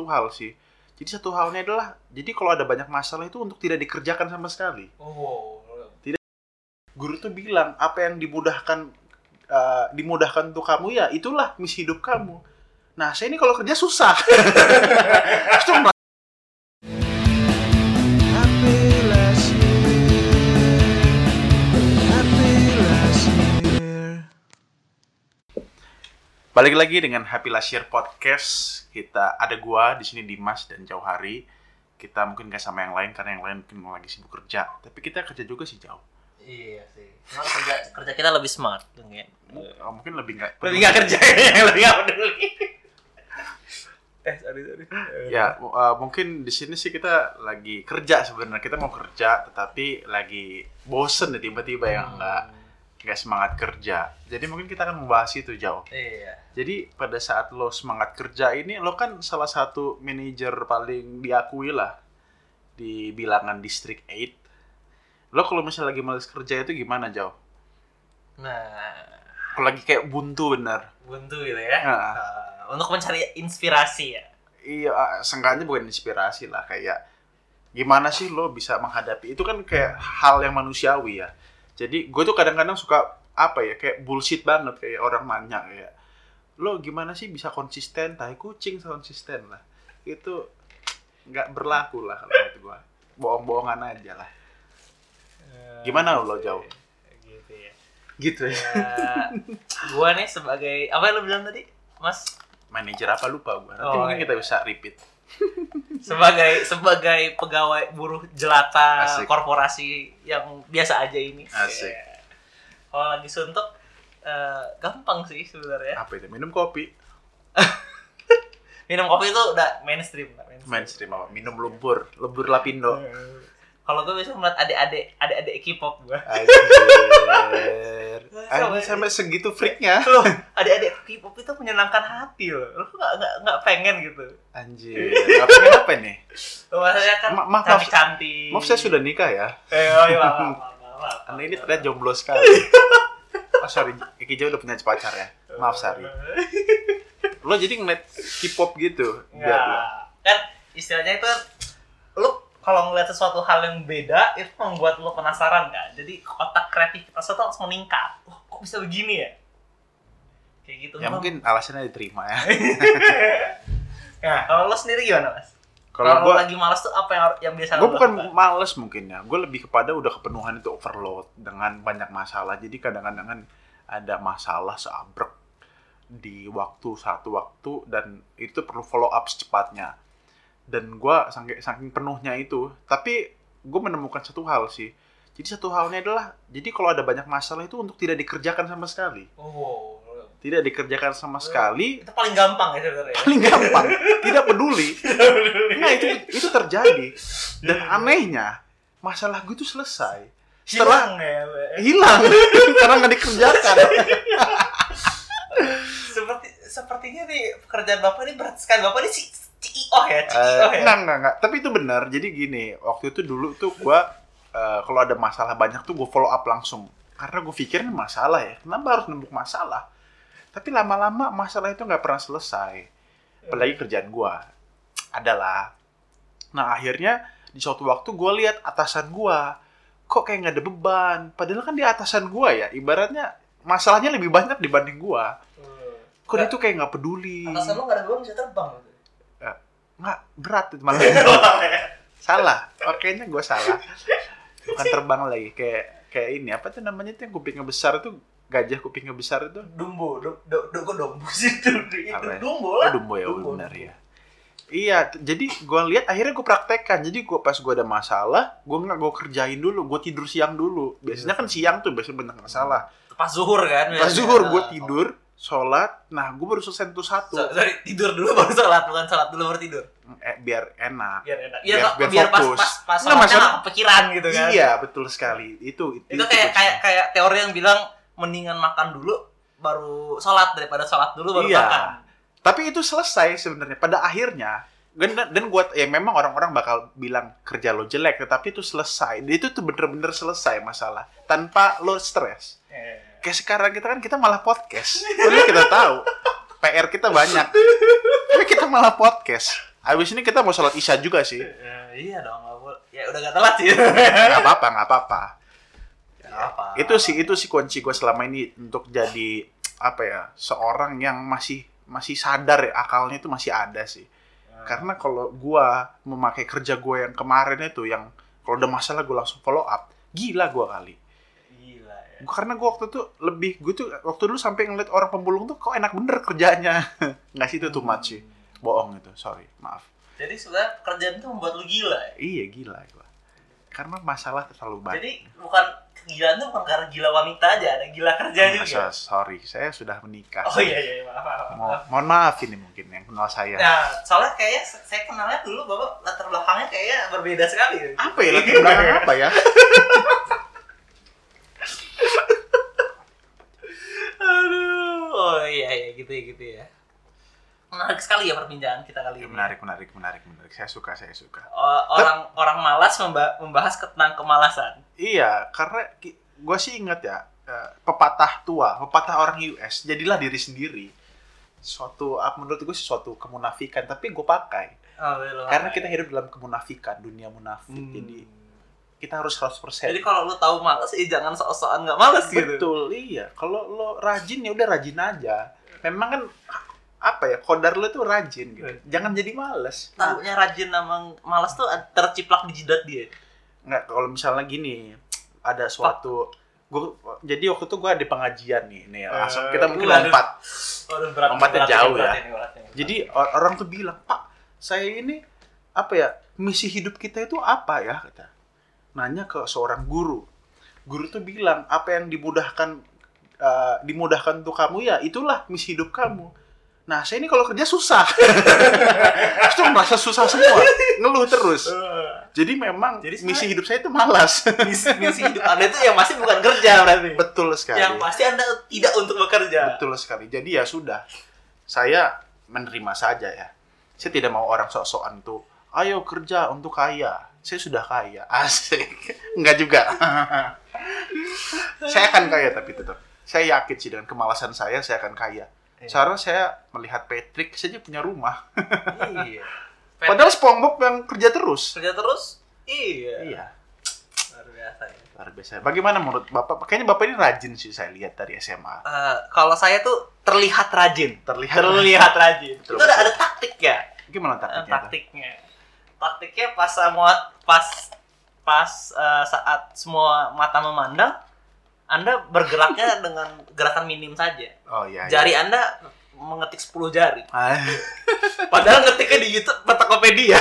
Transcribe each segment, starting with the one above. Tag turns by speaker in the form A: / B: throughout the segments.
A: satu hal sih. Jadi satu halnya adalah, jadi kalau ada banyak masalah itu untuk tidak dikerjakan sama sekali.
B: Oh.
A: Guru tuh bilang apa yang dimudahkan eh, dimudahkan untuk kamu ya itulah misi hidup kamu. Nah saya ini kalau kerja susah. Itu Balik lagi dengan Happy Last Year Podcast. Kita ada gua di sini Dimas dan Jauhari. Kita mungkin gak sama yang lain karena yang lain mungkin lagi sibuk kerja. Tapi kita kerja juga sih jauh.
B: Iya sih. Cuma kerja kerja kita lebih smart mungkin.
A: Oh, mungkin lebih nggak
B: Lebih nggak kerja ya, lebih nggak peduli. Eh, sorry sorry.
A: Ya, uh, mungkin di sini sih kita lagi kerja sebenarnya. Kita mau kerja, tetapi lagi bosen nih tiba-tiba yang nggak nggak semangat kerja. Jadi mungkin kita akan membahas itu jauh.
B: Iya.
A: Jadi pada saat lo semangat kerja ini, lo kan salah satu manajer paling diakui lah di bilangan District 8. Lo kalau misalnya lagi males kerja itu gimana jauh?
B: Nah,
A: Kalau lagi kayak buntu bener.
B: buntu gitu ya.
A: Nah.
B: Uh, untuk mencari inspirasi ya.
A: Iya, ah, seenggaknya bukan inspirasi lah kayak gimana sih lo bisa menghadapi itu kan kayak hal yang manusiawi ya. Jadi gue tuh kadang-kadang suka apa ya kayak bullshit banget kayak orang nanya kayak lo gimana sih bisa konsisten tai kucing konsisten lah itu nggak berlaku lah kalau menurut gue bohong-bohongan aja lah Gimana lo, Jauh?
B: Gitu ya.
A: gitu ya
B: Ya, gua nih sebagai apa yang lo bilang tadi, Mas?
A: manajer apa lupa gue nanti
B: Oh,
A: mungkin
B: iya.
A: kita bisa repeat
B: Sebagai sebagai pegawai buruh jelata
A: Asik.
B: korporasi yang biasa aja ini.
A: Asik.
B: Ya. Kalau lagi suntuk eh, gampang sih sebenarnya.
A: apa itu minum kopi
B: Minum kopi itu udah mainstream, mainstream.
A: mainstream apa minum lumpur lumpur lapindo
B: Kalau gue bisa melihat adik-adik adik-adik K-pop gue.
A: Anjir. Anjir sampai segitu freaknya.
B: Loh, adik-adik K-pop itu menyenangkan hati loh. Lo nggak nggak nggak pengen gitu.
A: Anjir. Gak pengen apa nih?
B: Maksudnya kan
A: Ma- maaf,
B: cantik cantik.
A: Maaf saya sudah nikah ya.
B: Eh, oh iya, maaf, maaf, maaf, maaf.
A: Anda ini terlihat jomblo sekali. Oh sorry, Eki Jauh udah punya pacar ya. Maaf Sari. Lo jadi ngeliat K-pop gitu.
B: Enggak. Kan istilahnya itu kalau ngeliat sesuatu hal yang beda itu membuat lu penasaran kan. Jadi otak kreativitas tuh harus meningkat. Wah, kok bisa begini ya? Kayak gitu.
A: Ya mungkin alasannya diterima ya.
B: Nah, kalau lu sendiri gimana, Mas?
A: Kalau gue
B: lagi malas tuh apa yang yang biasa
A: gue bukan
B: lakukan?
A: males mungkin ya gue lebih kepada udah kepenuhan itu overload dengan banyak masalah jadi kadang-kadang ada masalah seabrek di waktu satu waktu dan itu perlu follow up secepatnya dan gue saking, saking penuhnya itu. Tapi gue menemukan satu hal sih. Jadi satu halnya adalah jadi kalau ada banyak masalah itu untuk tidak dikerjakan sama sekali.
B: Oh,
A: tidak dikerjakan sama sekali.
B: itu paling gampang ya sebenarnya.
A: paling gampang. Tidak peduli. Nah itu itu terjadi. Dan anehnya masalah gue itu selesai. Setelah
B: Hilang ya.
A: Hilang. Karena nggak dikerjakan.
B: Seperti sepertinya nih pekerjaan Bapak ini berat sekali. Bapak ini C- CEO ya, CEO
A: Eh,
B: ya.
A: enggak enggak enggak. Tapi itu benar. Jadi gini, waktu itu dulu tuh gue eh, kalau ada masalah banyak tuh gue follow up langsung karena gue pikir ini masalah ya. Kenapa harus nembuk masalah? Tapi lama-lama masalah itu nggak pernah selesai. Apalagi kerjaan gue adalah. Nah akhirnya di suatu waktu gue lihat atasan gue kok kayak nggak ada beban. Padahal kan di atasan gue ya, ibaratnya masalahnya lebih banyak dibanding gue. Kok dia tuh kayak nggak peduli.
B: Atasan lu nggak ada beban bisa terbang.
A: Nggak berat itu malah. salah. Oh, kayaknya gue salah. Bukan terbang lagi kayak kayak ini apa tuh namanya tuh yang kupingnya besar tuh gajah kupingnya besar itu.
B: Dumbo, do, do, do, kok dumbo sih itu? Itu
A: Apa ya?
B: dumbo
A: Oh,
B: lah.
A: dumbo ya
B: Dumbo,
A: benar
B: dumbo.
A: ya. Iya, jadi gue lihat akhirnya gue praktekkan. Jadi gue pas gue ada masalah, gue nggak gue kerjain dulu, gue tidur siang dulu. Biasanya kan siang tuh biasanya banyak masalah.
B: Pas zuhur kan?
A: Pas zuhur gue tidur, sholat, nah gue baru selesai tuh satu,
B: So- sorry, tidur dulu baru sholat, bukan sholat dulu baru tidur.
A: eh, biar enak.
B: Biar enak.
A: Biar-
B: Biar,
A: biar
B: biar, pas,
A: fokus.
B: pas, pas
A: Nggak,
B: sholatnya nggak kepikiran gitu kan.
A: Iya, betul sekali. Itu itu,
B: Itu kayak
A: kuncinya.
B: kayak kayak teori yang bilang mendingan makan dulu baru sholat daripada sholat dulu baru
A: Iya.
B: makan.
A: Tapi itu selesai sebenarnya pada akhirnya. Dan, dan gue ya memang orang-orang bakal bilang kerja lo jelek, tetapi itu selesai. Itu tuh bener-bener selesai masalah tanpa lo stres.
B: Eh.
A: Kayak sekarang kita kan kita malah podcast. Padahal kita tahu PR kita banyak. Tapi kita malah podcast. Abis ini kita mau sholat isya juga sih.
B: Eh, iya dong. Ya udah gak telat sih.
A: Nggak apa-apa, nggak apa-apa.
B: Nggak apa.
A: Itu sih, itu sih kunci gue selama ini untuk jadi apa ya seorang yang masih masih sadar ya akalnya itu masih ada sih. Karena kalau gua memakai kerja gue yang kemarin itu yang kalau udah masalah gue langsung follow up, gila gua kali. Karena gue waktu itu lebih gue tuh waktu dulu sampai ngeliat orang pemulung tuh kok enak bener kerjanya nggak sih itu too much sih bohong itu sorry maaf
B: Jadi sebenarnya kerjaan itu membuat lu gila ya.
A: iya gila gua karena masalah terlalu banyak
B: Jadi bukan kegilaan itu bukan karena gila wanita aja, ada gila kerja juga.
A: Masa- sorry saya sudah menikah
B: Oh iya iya maaf maaf.
A: Mo-
B: maaf.
A: mohon maaf ini mungkin yang kenal saya
B: Nah, soalnya kayaknya saya kenalnya dulu bapak latar belakangnya kayaknya berbeda sekali.
A: apa ya latar belakang apa ya
B: Aduh, oh iya iya gitu ya gitu ya. Menarik sekali ya perbincangan kita kali ini.
A: menarik menarik menarik menarik saya suka saya suka
B: O- Orang orang malas memba- membahas tentang kemalasan.
A: iya karena gue sih ingat ya eh, pepatah tua pepatah orang US jadilah diri sendiri suatu ah, menurut gue sih suatu kemunafikan tapi gue pakai
B: Oh, belum.
A: karena kita hidup dalam kemunafikan dunia munafik
B: Hmm.
A: jadi kita harus 100%
B: Jadi kalau lu tahu malas, ya jangan sok-sokan nggak malas gitu.
A: betul iya kalau lo rajin ya udah rajin aja memang kan apa ya kodar lo tuh rajin gitu jangan jadi males
B: Tahunya rajin sama malas tuh terciplak di jidat dia.
A: nggak kalau misalnya gini ada suatu gue jadi waktu itu gue ada pengajian nih nih langsung
B: Eh,
A: kita mungkin
B: waduh.
A: lompat
B: berat,
A: Lompatnya
B: berat,
A: jauh
B: berat
A: ya.
B: ini, berat ini.
A: jadi or- orang tuh bilang pak saya ini apa ya misi hidup kita itu apa ya kata nanya ke seorang guru guru tuh bilang apa yang dimudahkan eh, dimudahkan untuk kamu ya itulah misi hidup kamu nah saya ini kalau kerja susah itu merasa susah semua ngeluh terus
B: Eh,
A: jadi memang
B: Jadi
A: misi hidup saya itu malas
B: misi, misi hidup anda itu yang masih bukan kerja berarti.
A: betul sekali
B: Yang pasti anda tidak untuk bekerja.
A: Betul sekali. Jadi ya sudah. Saya menerima saja ya. Saya tidak mau orang sok-sokan tuh, ayo kerja untuk kaya. Saya sudah kaya. Asik. Enggak juga. saya akan kaya tapi tetap. Saya yakin sih dengan kemalasan saya, saya akan kaya.
B: Iya.
A: Sekarang saya melihat Patrick saja punya rumah.
B: Iya.
A: Padahal SpongeBob yang kerja terus.
B: kerja terus? Iya.
A: Iya,
B: Luar biasa ya.
A: luar biasa. Bagaimana menurut Bapak? Kayaknya Bapak ini rajin sih saya lihat dari SMA.
B: Eh, kalau saya tuh terlihat rajin.
A: Terlihat.
B: Terlihat rajin.
A: Betul,
B: itu ada,
A: betul.
B: ada taktik ya.
A: Gimana
B: Eh,
A: taktiknya? tuh?
B: taktiknya. Taktiknya pas semua pas pas eh, saat semua mata memandang, Anda bergeraknya dengan gerakan minim saja.
A: Oh iya. iya.
B: Jari Anda mengetik 10 jari.
A: Ah,
B: Padahal ngetiknya di YouTube Petokopedia.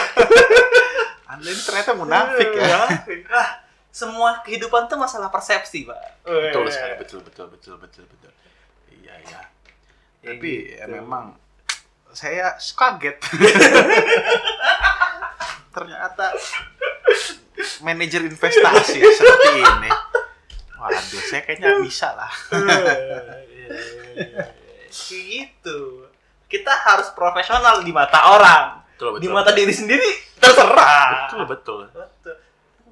A: Anda ini ternyata munafik ya.
B: Ah, semua kehidupan tuh masalah persepsi, Pak.
A: betul sekali betul betul betul betul betul iya iya
B: Ya
A: tapi ya
B: gitu.
A: memang saya kaget ternyata manajer investasi seperti ini waduh saya kayaknya bisa lah.
B: Kayak gitu. Kita harus profesional di mata orang.
A: betul
B: Di mata diri sendiri terserah.
A: betul betul.
B: Betul.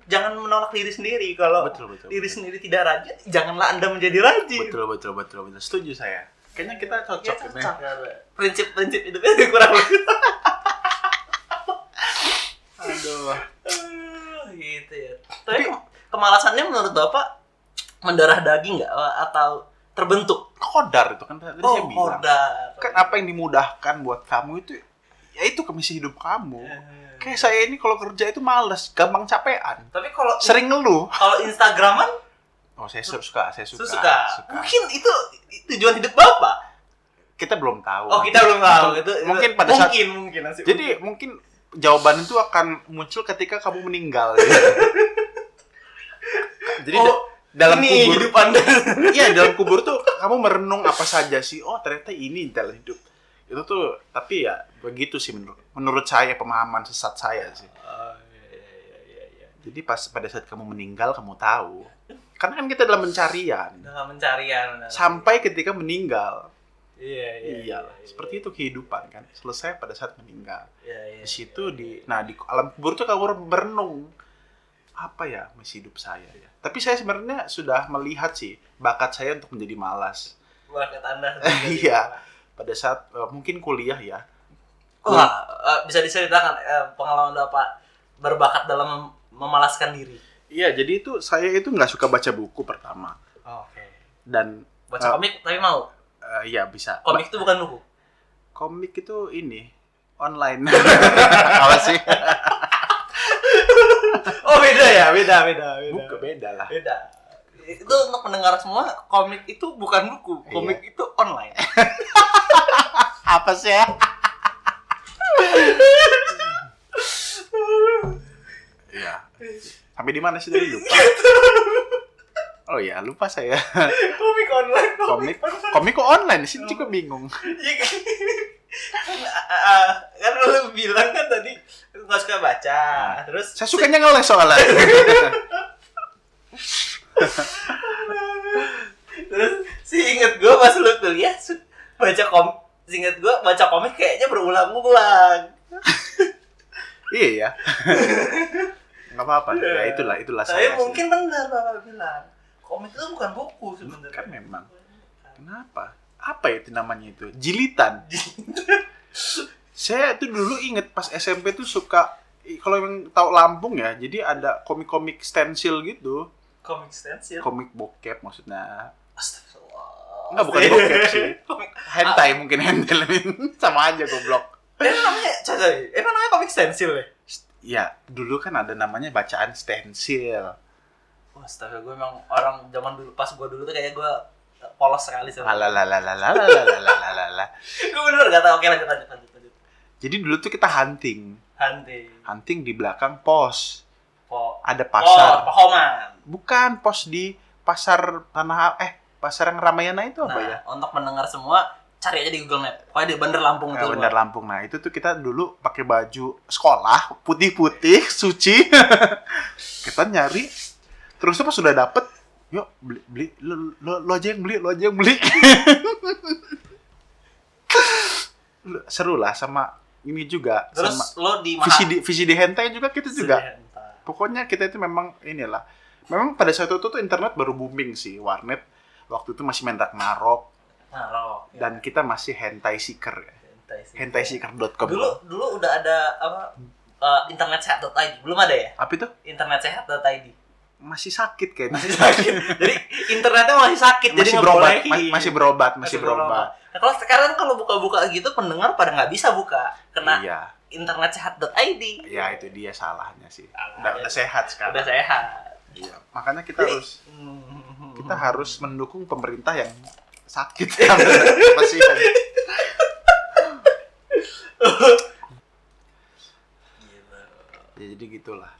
B: Jangan menolak diri sendiri. Kalau
A: betul betul
B: diri sendiri tidak rajin, janganlah Anda menjadi rajin.
A: betul betul betul betul. Setuju saya. Kayaknya kita
B: Ya, cocok
A: ini.
B: Prinsip-prinsip hidupnya kurang
A: aduh.
B: Ah, gitu ya. Tapi ke- kemalasannya menurut Bapak mendarah daging nggak atau terbentuk?
A: kodar itu kan tadi saya bilang
B: kodar.
A: kan apa yang dimudahkan buat kamu itu ya itu kemisi hidup kamu kayak saya ini kalau kerja itu males gampang capean
B: Tapi kalau
A: sering ngeluh
B: kalau Instagraman
A: oh saya su- suka saya suka,
B: suka. Mungkin itu tujuan hidup Bapak.
A: kita belum tahu
B: Oh, kita belum tahu itu.
A: mungkin pada saat
B: mungkin mungkin
A: jadi mungkin jawaban itu akan muncul ketika kamu meninggal ya. jadi
B: oh,
A: dalam
B: ini
A: kubur
B: hidup Anda.
A: iya dalam kubur tuh kamu merenung apa saja sih oh ternyata ini dalam hidup itu tuh tapi ya begitu sih menurut menurut saya pemahaman sesat saya sih
B: Oh, iya, iya, iya, iya.
A: Jadi pas pada saat kamu meninggal kamu tahu. Karena kan kita dalam pencarian.
B: Dalam pencarian. benar.
A: Sampai ketika meninggal.
B: Iya, iya.
A: Iya, seperti itu kehidupan kan. Selesai pada saat meninggal.
B: Iya, iya.
A: Di situ di nah di alam kubur tuh kamu berenung apa ya misi hidup saya ya. Tapi saya sebenarnya sudah melihat sih bakat saya untuk menjadi malas.
B: Bakat Anda.
A: Iya. Pada saat eh, mungkin kuliah ya.
B: Wah, eh, bisa diceritakan eh, pengalaman Bapak berbakat dalam mem- memalaskan diri.
A: Iya, jadi itu saya itu nggak suka baca buku pertama
B: Oke.
A: dan
B: Baca
A: Ah.
B: komik tapi mau.
A: eh, iya bisa.
B: Komik itu bukan buku.
A: komik itu ini online. Apa sih?
B: Oh, beda ya, beda, beda,
A: Buku beda lah.
B: Beda. Itu untuk pendengar semua, komik itu bukan buku,
A: Iya.
B: komik itu online.
A: Apa sih ya? Iya. Sampai di mana sih tadi lupa? Oh iya, lupa saya.
B: komik online,
A: Komik komik kok online sih juga bingung.
B: Iya kan? ah, kan lu bilang kan tadi nggak suka baca, terus
A: Saya sukanya ngeles soalnya.
B: terus sih inget gue pas lu kuliah baca kom inget gue baca komik kayaknya berulang-ulang.
A: iya ya. Nggak apa-apa. Ya itulah, itulah
B: Tapi
A: saya. sih.
B: mungkin benar bapak bilang komik itu bukan buku sebenarnya.
A: Kan memang. Kenapa? Apa itu namanya itu? Jilitan. saya tuh dulu inget pas SMP tuh suka kalau yang tahu Lampung ya, jadi ada komik-komik stensil gitu,
B: komik stensil.
A: komik bokep maksudnya.
B: Astagfirullah.
A: Enggak bukan bokep sih.
B: komik.
A: Hentai mungkin hentai sama aja goblok.
B: Eh namanya caca. Eh namanya komik stensil ya.
A: Ya, dulu kan ada namanya bacaan stensil.
B: Wah, astaga gue emang orang zaman dulu pas gue dulu tuh kayak gue polos sekali sama.
A: Lalalalalalalalalala.
B: Gue bener gak tau. Oke lanjut lanjut lanjut.
A: Jadi dulu tuh kita hunting.
B: Hunting.
A: Hunting di belakang pos.
B: Po.
A: Ada
B: Oh,
A: pasar.
B: Pahoman.
A: Bukan pos di pasar tanah eh pasar yang Ramayana itu apa
B: Nah,
A: ya?
B: untuk mendengar semua cari aja di Google Map. Pokoknya di Bandar Lampung
A: Nah,
B: itu.
A: Bandar Lampung. Nah, itu tuh kita dulu pakai baju sekolah putih-putih, suci. kita nyari. Terus tuh pas sudah dapet, yuk beli beli lo, lo, lo aja yang beli, lo aja yang beli. Seru lah sama ini juga
B: Terus
A: sama
B: lo di mana?
A: visi di visi di hentai juga kita juga. Pokoknya kita itu memang inilah. Memang pada saat itu tuh internet baru booming sih, warnet. Waktu itu masih main Ragnarok
B: Nah, lo.
A: dan kita masih hentai seeker ya.
B: Hentai
A: hentaiseeker.com.
B: Dulu dulu udah ada apa? Uh, internetsehat.id belum ada ya?
A: apa itu?
B: Internetsehat.id
A: Masih sakit kayaknya.
B: masih sakit. jadi internetnya masih sakit jadi
A: masih
B: nggak
A: berobat, ma- masih berobat, masih berobat.
B: Nah, kalau sekarang kalau buka-buka gitu pendengar pada nggak bisa buka kena
A: Iya,
B: internetsehat.id.
A: ya itu dia salahnya sih.
B: Salah.
A: Udah, udah sehat sekarang.
B: Udah sehat.
A: Iya, makanya kita
B: Jadi-
A: harus
B: Hmm.
A: kita harus mendukung pemerintah yang sakit apa sih?
B: Gila.
A: Ya, jadi gitulah.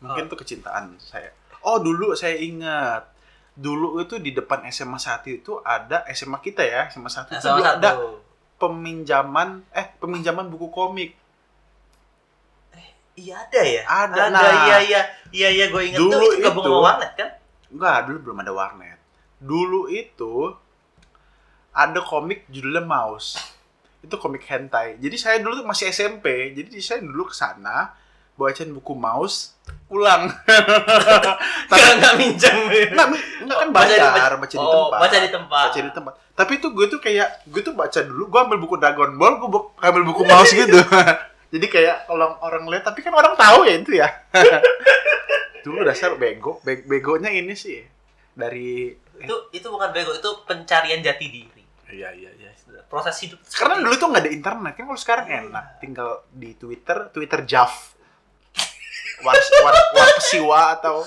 A: Mungkin tuh kecintaan saya. Oh, dulu saya ingat. Dulu itu di depan SMA 1 itu ada SMA kita ya, SMA 1
B: Nah,
A: itu dulu ada
B: satu.
A: peminjaman eh peminjaman buku komik.
B: Iya ada ya?
A: Ada,
B: Ada,
A: nah.
B: iya iya. Iya iya gue inget
A: Dulu
B: tuh itu gabung sama warnet kan?
A: Enggak, dulu belum ada warnet. Dulu itu ada komik judulnya Mouse. Itu komik hentai. Jadi saya dulu tuh masih SMP. Jadi saya dulu ke sana bacain buku Mouse, pulang.
B: Tapi nggak minjem.
A: Enggak, enggak kan
B: Baca di-
A: bayar, baca di
B: oh,
A: tempat.
B: baca di tempat.
A: Baca di tempat. Tapi itu gue tuh kayak gue tuh baca dulu, gue ambil buku Dragon Ball, gue ambil buku Mouse gitu. Jadi kayak kalau orang lihat, tapi kan orang tahu ya itu ya. dulu dasar bego, Be- begonya ini sih dari
B: Itu itu bukan bego, itu pencarian jati diri.
A: Iya iya iya.
B: Proses hidup.
A: Karena dulu tuh nggak ada internet kan kalau sekarang
B: Iya.
A: enak, tinggal di Twitter, Twitter Jav, war war war pesiwa atau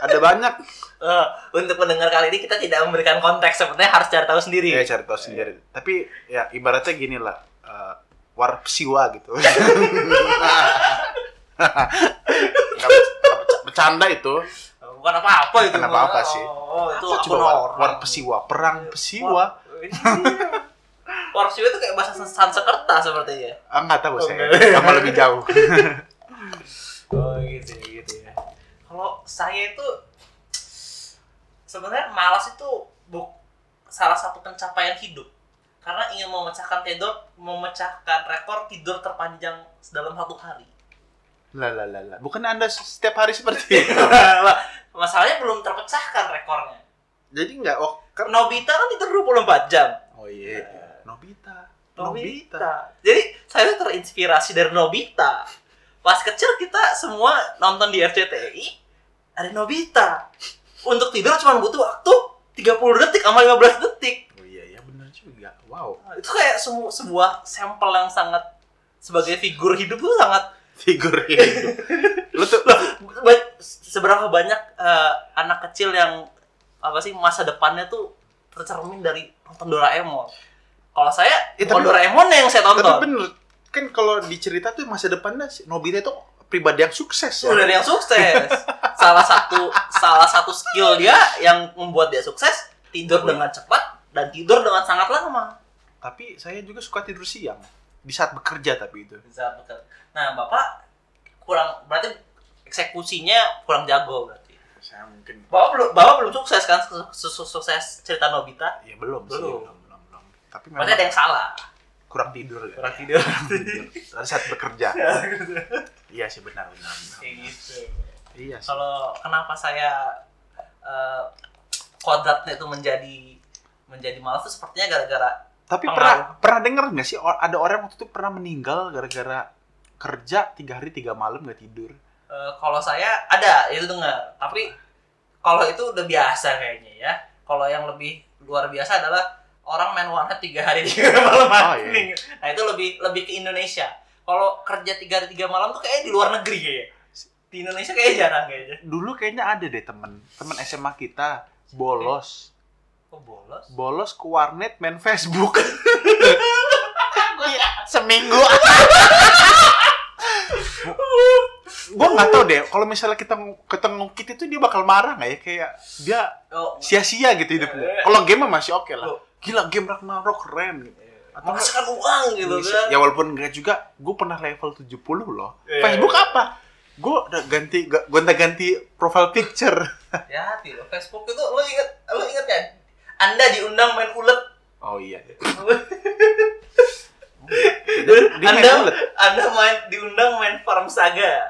A: ada banyak.
B: Eh, untuk pendengar kali ini kita tidak memberikan konteks sepertinya harus cari tahu sendiri.
A: Ya cari tahu sendiri. Tapi ya ibaratnya gini lah, eh, war pesiwa gitu. Bercanda itu.
B: Bukan apa-apa itu.
A: Bukan apa-apa sih.
B: Oh, itu akun
A: coba war, war pesiwa, perang pesiwa.
B: War pesiwa itu kayak bahasa Sanskerta sepertinya.
A: Ah, nggak tahu
B: Oh,
A: saya.
B: enggak.
A: Sama lebih jauh.
B: Oh gitu ya, gitu ya. Kalau saya itu sebenarnya malas itu buk salah satu pencapaian hidup karena ingin memecahkan tidur memecahkan rekor tidur terpanjang dalam satu hari.
A: Lah lah lah lah. Bukan Anda setiap hari seperti itu.
B: Masalahnya belum terpecahkan rekornya.
A: Jadi nggak oh, kan
B: Nobita kan tidur 24 jam.
A: Oh iya, Nobita.
B: Nobita. Jadi saya terinspirasi dari Nobita. Pas kecil kita semua nonton di RCTI ada Nobita. Untuk tidur cuma butuh waktu 30 detik sama 15 detik.
A: Oh iya, iya benar juga. Wow.
B: Nah, Itu kayak semu- sebuah sampel yang sangat sebagai figur hidup tuh sangat
A: Figur hidup. Lu tuh
B: ba- seberapa banyak eh, anak kecil yang apa sih masa depannya tuh tercermin dari nonton Doraemon. Kalau saya
A: Ya,
B: bukan
A: tapi-
B: Doraemon yang saya
A: tapi
B: tonton.
A: bener kan kalau dicerita tuh masa depannya si Nobita itu pribadi yang sukses ya.
B: Ada yang sukses. salah satu salah satu skill dia yang membuat dia sukses tidur dengan cepat dan tidur dengan sangat lama.
A: Tapi saya juga suka tidur siang di saat bekerja tapi itu.
B: Bisa betul. Nah, Bapak kurang berarti eksekusinya kurang jago berarti.
A: Saya mungkin
B: Bapak belum Bapak belum sukses kan su- su- sukses cerita Nobita.
A: ya belum, sih,
B: Belum.
A: belum, belum, belum. Tapi
B: Berarti
A: memang
B: ada yang salah.
A: Kurang tidur ya.
B: Kurang tidur.
A: Pada saat bekerja. iya sih benar benar. benar.
B: Kayak gitu.
A: Iya sih.
B: Kalau kenapa saya eh, kodratnya itu menjadi menjadi malas itu sepertinya gara-gara
A: Tapi
B: pengaruh.
A: pernah pernah dengar nggak sih ada orang waktu itu pernah meninggal gara-gara kerja tiga hari tiga malam nggak tidur?
B: eh, kalau saya ada itu dengar tapi kalau itu udah biasa kayaknya ya kalau yang lebih luar biasa adalah orang main warnet tiga hari tiga malam
A: Oh, iya.
B: nah itu lebih lebih ke Indonesia. Kalau kerja tiga hari tiga malam tuh kayak di luar negeri kayaknya. Di Indonesia kayak jarang kayaknya.
A: Dulu kayaknya ada deh temen temen SMA kita bolos.
B: Kok bolos?
A: Bolos ke warnet main Facebook. Iya, seminggu. gua nggak tahu deh kalau misalnya kita ketemu ngungkit itu dia bakal marah nggak ya? Kayak dia
B: oh,
A: sia-sia gitu hidupnya. Kalau game mah masih oke lah. Gila game Ragnarok keren gitu. Atau
B: menghasilkan uang gitu
A: Bisa.
B: kan
A: Ya walaupun enggak juga, gue pernah level 70 loh.
B: Iya.
A: Facebook apa? Gue udah ganti, gonta ganti profile picture.
B: ya hati lo Facebook itu lo inget lo inget kan anda diundang main ulet
A: Oh iya. Dia, dia main
B: anda
A: ulet.
B: anda main diundang main farm saga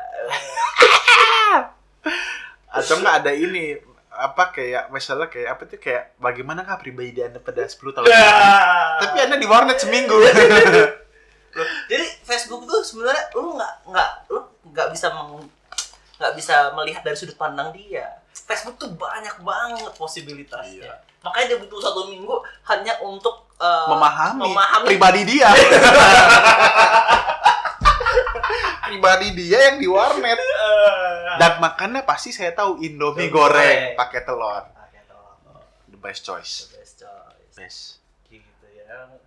A: Atau enggak ada ini apa kayak misalnya kayak apa tuh kayak bagaimana kah pribadi anda pada 10 tahun lalu? Tapi anda di warnet seminggu.
B: jadi Facebook tuh sebenarnya lu nggak nggak lu nggak bisa meng- nggak bisa melihat dari sudut pandang dia Facebook tuh banyak banget posibilitasnya
A: Iya.
B: makanya dia butuh satu minggu hanya untuk eh,
A: memahami,
B: memahami
A: pribadi dia. pribadi dia yang di warnet. Dan makannya pasti saya tahu Indomie
B: Indomie
A: goreng
B: goreng.
A: pakai telur.
B: pakai telur.
A: The best choice.
B: The best choice
A: Best.
B: gitu ya